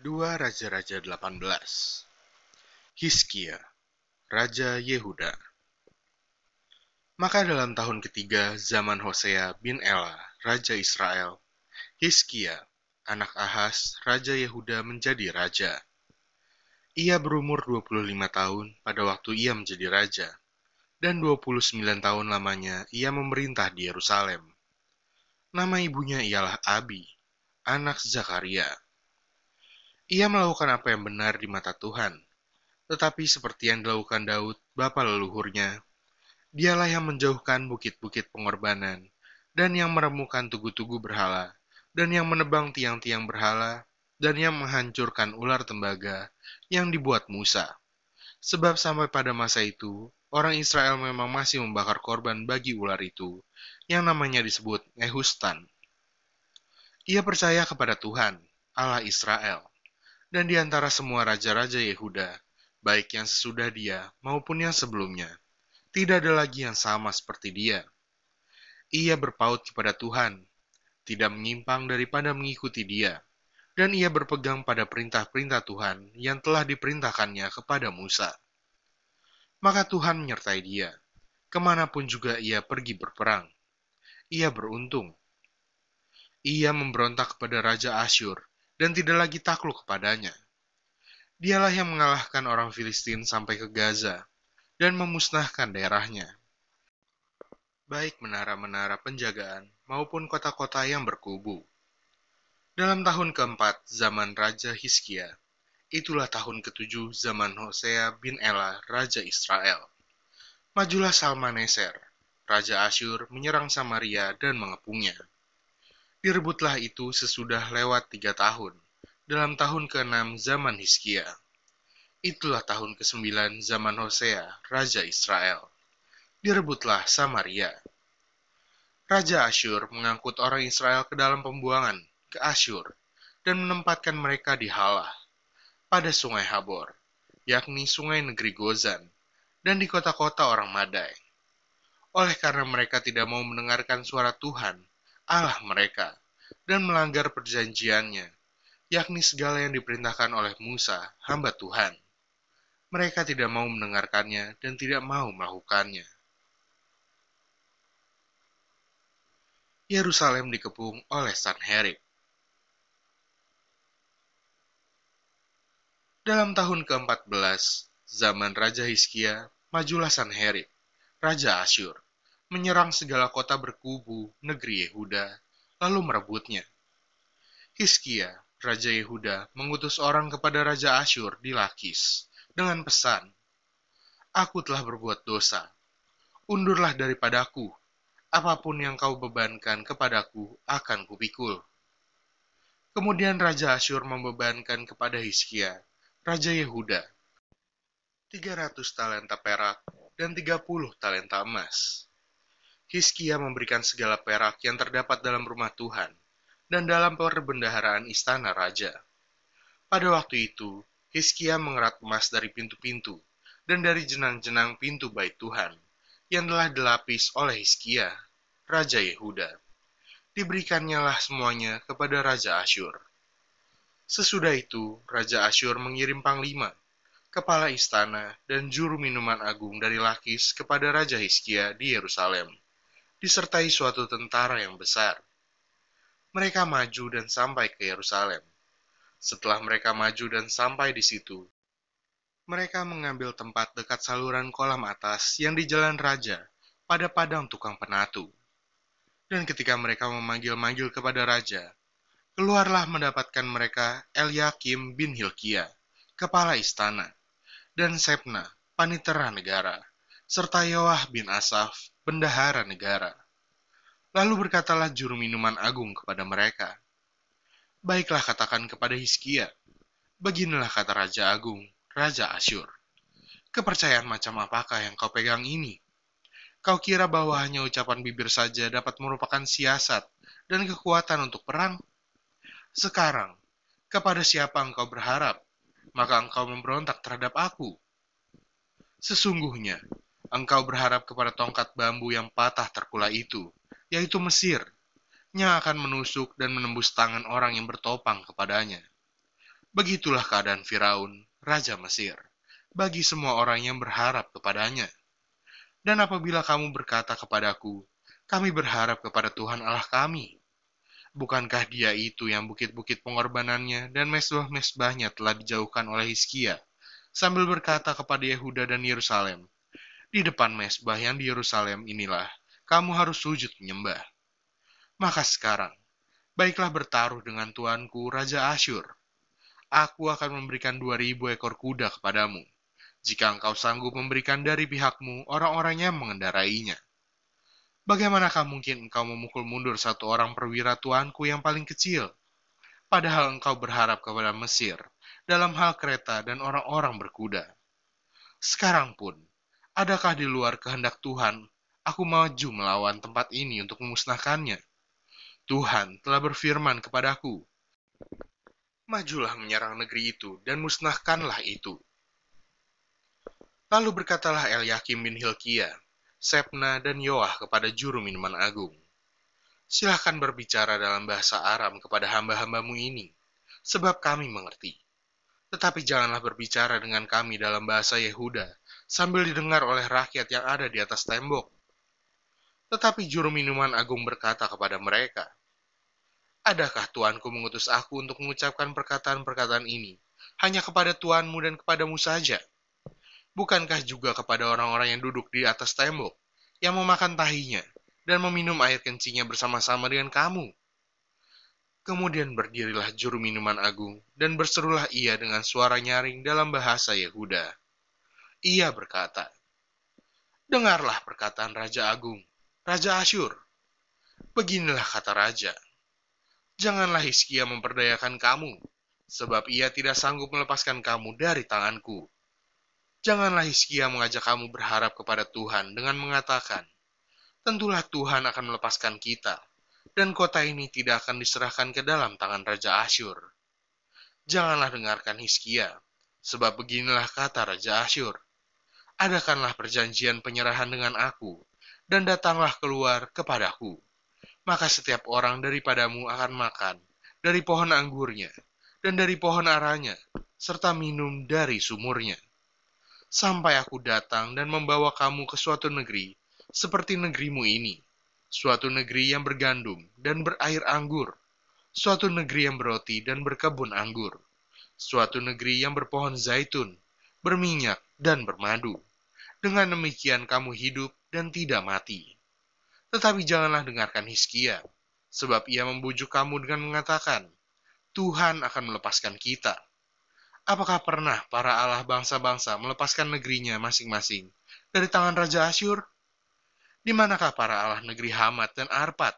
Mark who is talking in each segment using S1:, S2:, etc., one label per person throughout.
S1: Dua Raja-Raja 18 Hiskia, Raja Yehuda Maka dalam tahun ketiga zaman Hosea bin Ela, Raja Israel, Hiskia, anak Ahas, Raja Yehuda menjadi raja. Ia berumur 25 tahun pada waktu ia menjadi raja, dan 29 tahun lamanya ia memerintah di Yerusalem. Nama ibunya ialah Abi, anak Zakaria. Ia melakukan apa yang benar di mata Tuhan, tetapi seperti yang dilakukan Daud, bapa leluhurnya, dialah yang menjauhkan bukit-bukit pengorbanan, dan yang meremukan tugu-tugu berhala, dan yang menebang tiang-tiang berhala, dan yang menghancurkan ular tembaga yang dibuat Musa. Sebab sampai pada masa itu, orang Israel memang masih membakar korban bagi ular itu, yang namanya disebut Nehustan. Ia percaya kepada Tuhan, Allah Israel, dan di antara semua raja-raja Yehuda, baik yang sesudah dia maupun yang sebelumnya, tidak ada lagi yang sama seperti dia. Ia berpaut kepada Tuhan, tidak menyimpang daripada mengikuti dia, dan ia berpegang pada perintah-perintah Tuhan yang telah diperintahkannya kepada Musa. Maka Tuhan menyertai dia, ke mana pun juga ia pergi berperang. Ia beruntung. Ia memberontak kepada Raja Asyur, dan tidak lagi takluk kepadanya. Dialah yang mengalahkan orang Filistin sampai ke Gaza, dan memusnahkan daerahnya baik menara-menara penjagaan maupun kota-kota yang berkubu. Dalam tahun keempat zaman Raja Hiskia, itulah tahun ketujuh zaman Hosea bin Ela, Raja Israel. Majulah Salmaneser, Raja Asyur menyerang Samaria dan mengepungnya. Direbutlah itu sesudah lewat tiga tahun, dalam tahun ke-6 zaman Hiskia. Itulah tahun ke-9 zaman Hosea, Raja Israel direbutlah Samaria. Raja Asyur mengangkut orang Israel ke dalam pembuangan ke Asyur dan menempatkan mereka di Halah pada sungai Habor, yakni sungai negeri Gozan, dan di kota-kota orang Madai. Oleh karena mereka tidak mau mendengarkan suara Tuhan, Allah mereka, dan melanggar perjanjiannya, yakni segala yang diperintahkan oleh Musa, hamba Tuhan. Mereka tidak mau mendengarkannya dan tidak mau melakukannya. Yerusalem dikepung oleh Sanherib. Dalam tahun ke-14, zaman Raja Hizkia, majulah Sanherib, Raja Asyur, menyerang segala kota berkubu negeri Yehuda, lalu merebutnya. Hizkia, Raja Yehuda, mengutus orang kepada Raja Asyur di Lakis, dengan pesan, Aku telah berbuat dosa. Undurlah daripadaku, apa pun yang kau bebankan kepadaku akan kupikul. Kemudian Raja Asyur membebankan kepada Hizkia, Raja Yehuda, 300 talenta perak dan 30 talenta emas. Hizkia memberikan segala perak yang terdapat dalam rumah Tuhan dan dalam perbendaharaan istana raja. Pada waktu itu, Hizkia mengerat emas dari pintu-pintu dan dari jenang-jenang pintu bait Tuhan yang telah dilapis oleh Hizkia, Raja Yehuda. Diberikannya lah semuanya kepada Raja Asyur. Sesudah itu, Raja Asyur mengirim panglima, kepala istana, dan juru minuman agung dari Lakis kepada Raja Hizkia di Yerusalem, disertai suatu tentara yang besar. Mereka maju dan sampai ke Yerusalem. Setelah mereka maju dan sampai di situ, mereka mengambil tempat dekat saluran kolam atas yang di jalan raja pada padang tukang penatu. Dan ketika mereka memanggil-manggil kepada raja, keluarlah mendapatkan mereka Eliakim bin Hilkia, kepala istana, dan Sepna, panitera negara, serta Yoah bin Asaf, bendahara negara. Lalu berkatalah juru minuman agung kepada mereka, Baiklah katakan kepada Hiskia, beginilah kata Raja Agung, Raja Asyur. Kepercayaan macam apakah yang kau pegang ini? Kau kira bahwa hanya ucapan bibir saja dapat merupakan siasat dan kekuatan untuk perang? Sekarang, kepada siapa engkau berharap, maka engkau memberontak terhadap aku. Sesungguhnya, engkau berharap kepada tongkat bambu yang patah terkulai itu, yaitu Mesir, yang akan menusuk dan menembus tangan orang yang bertopang kepadanya. Begitulah keadaan Firaun, Raja Mesir, bagi semua orang yang berharap kepadanya. Dan apabila kamu berkata kepadaku, kami berharap kepada Tuhan Allah kami. Bukankah dia itu yang bukit-bukit pengorbanannya dan mesbah-mesbahnya telah dijauhkan oleh Hizkia, sambil berkata kepada Yehuda dan Yerusalem, di depan mesbah yang di Yerusalem inilah, kamu harus sujud menyembah. Maka sekarang, baiklah bertaruh dengan tuanku Raja Asyur. Aku akan memberikan dua ribu ekor kuda kepadamu, jika engkau sanggup memberikan dari pihakmu orang-orang yang mengendarainya. Bagaimanakah mungkin engkau memukul mundur satu orang perwira tuanku yang paling kecil? Padahal engkau berharap kepada Mesir dalam hal kereta dan orang-orang berkuda. Sekarang pun, adakah di luar kehendak Tuhan aku maju melawan tempat ini untuk memusnahkannya? Tuhan telah berfirman kepadaku, Majulah menyerang negeri itu dan musnahkanlah itu. Lalu berkatalah Eliakim bin Hilkia, Sepna, dan Yoah kepada juru minuman agung. Silahkan berbicara dalam bahasa Aram kepada hamba-hambamu ini, sebab kami mengerti. Tetapi janganlah berbicara dengan kami dalam bahasa Yehuda, sambil didengar oleh rakyat yang ada di atas tembok. Tetapi juru minuman agung berkata kepada mereka, Adakah tuanku mengutus aku untuk mengucapkan perkataan-perkataan ini hanya kepada tuanmu dan kepadamu saja?' Bukankah juga kepada orang-orang yang duduk di atas tembok, yang memakan tahinya, dan meminum air kencingnya bersama-sama dengan kamu? Kemudian berdirilah juru minuman agung, dan berserulah ia dengan suara nyaring dalam bahasa Yehuda. Ia berkata, Dengarlah perkataan Raja Agung, Raja Asyur. Beginilah kata Raja, Janganlah Hizkia memperdayakan kamu, sebab ia tidak sanggup melepaskan kamu dari tanganku Janganlah Hizkia mengajak kamu berharap kepada Tuhan dengan mengatakan, Tentulah Tuhan akan melepaskan kita, dan kota ini tidak akan diserahkan ke dalam tangan Raja Asyur. Janganlah dengarkan Hizkia, sebab beginilah kata Raja Asyur. Adakanlah perjanjian penyerahan dengan aku, dan datanglah keluar kepadaku. Maka setiap orang daripadamu akan makan dari pohon anggurnya, dan dari pohon aranya, serta minum dari sumurnya sampai aku datang dan membawa kamu ke suatu negeri seperti negerimu ini, suatu negeri yang bergandum dan berair anggur, suatu negeri yang beroti dan berkebun anggur, suatu negeri yang berpohon zaitun, berminyak dan bermadu. Dengan demikian kamu hidup dan tidak mati. Tetapi janganlah dengarkan Hiskia, sebab ia membujuk kamu dengan mengatakan, Tuhan akan melepaskan kita Apakah pernah para Allah bangsa-bangsa melepaskan negerinya masing-masing dari tangan Raja Asyur? Di manakah para Allah negeri Hamat dan Arpat?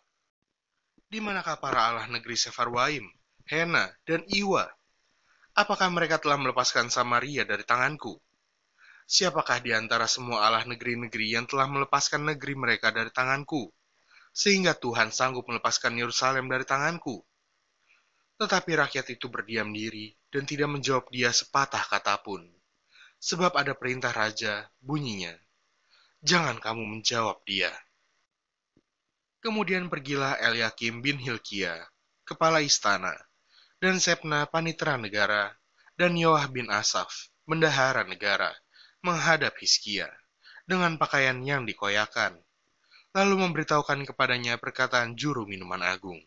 S1: Di manakah para Allah negeri Sefarwaim, Hena, dan Iwa? Apakah mereka telah melepaskan Samaria dari tanganku? Siapakah di antara semua Allah negeri-negeri yang telah melepaskan negeri mereka dari tanganku? Sehingga Tuhan sanggup melepaskan Yerusalem dari tanganku? Tetapi rakyat itu berdiam diri dan tidak menjawab dia sepatah kata pun. Sebab ada perintah raja, bunyinya, Jangan kamu menjawab dia. Kemudian pergilah Eliakim bin Hilkia, kepala istana, dan Sepna panitera negara, dan Yoah bin Asaf, bendahara negara, menghadap Hiskia, dengan pakaian yang dikoyakan, lalu memberitahukan kepadanya perkataan juru minuman agung.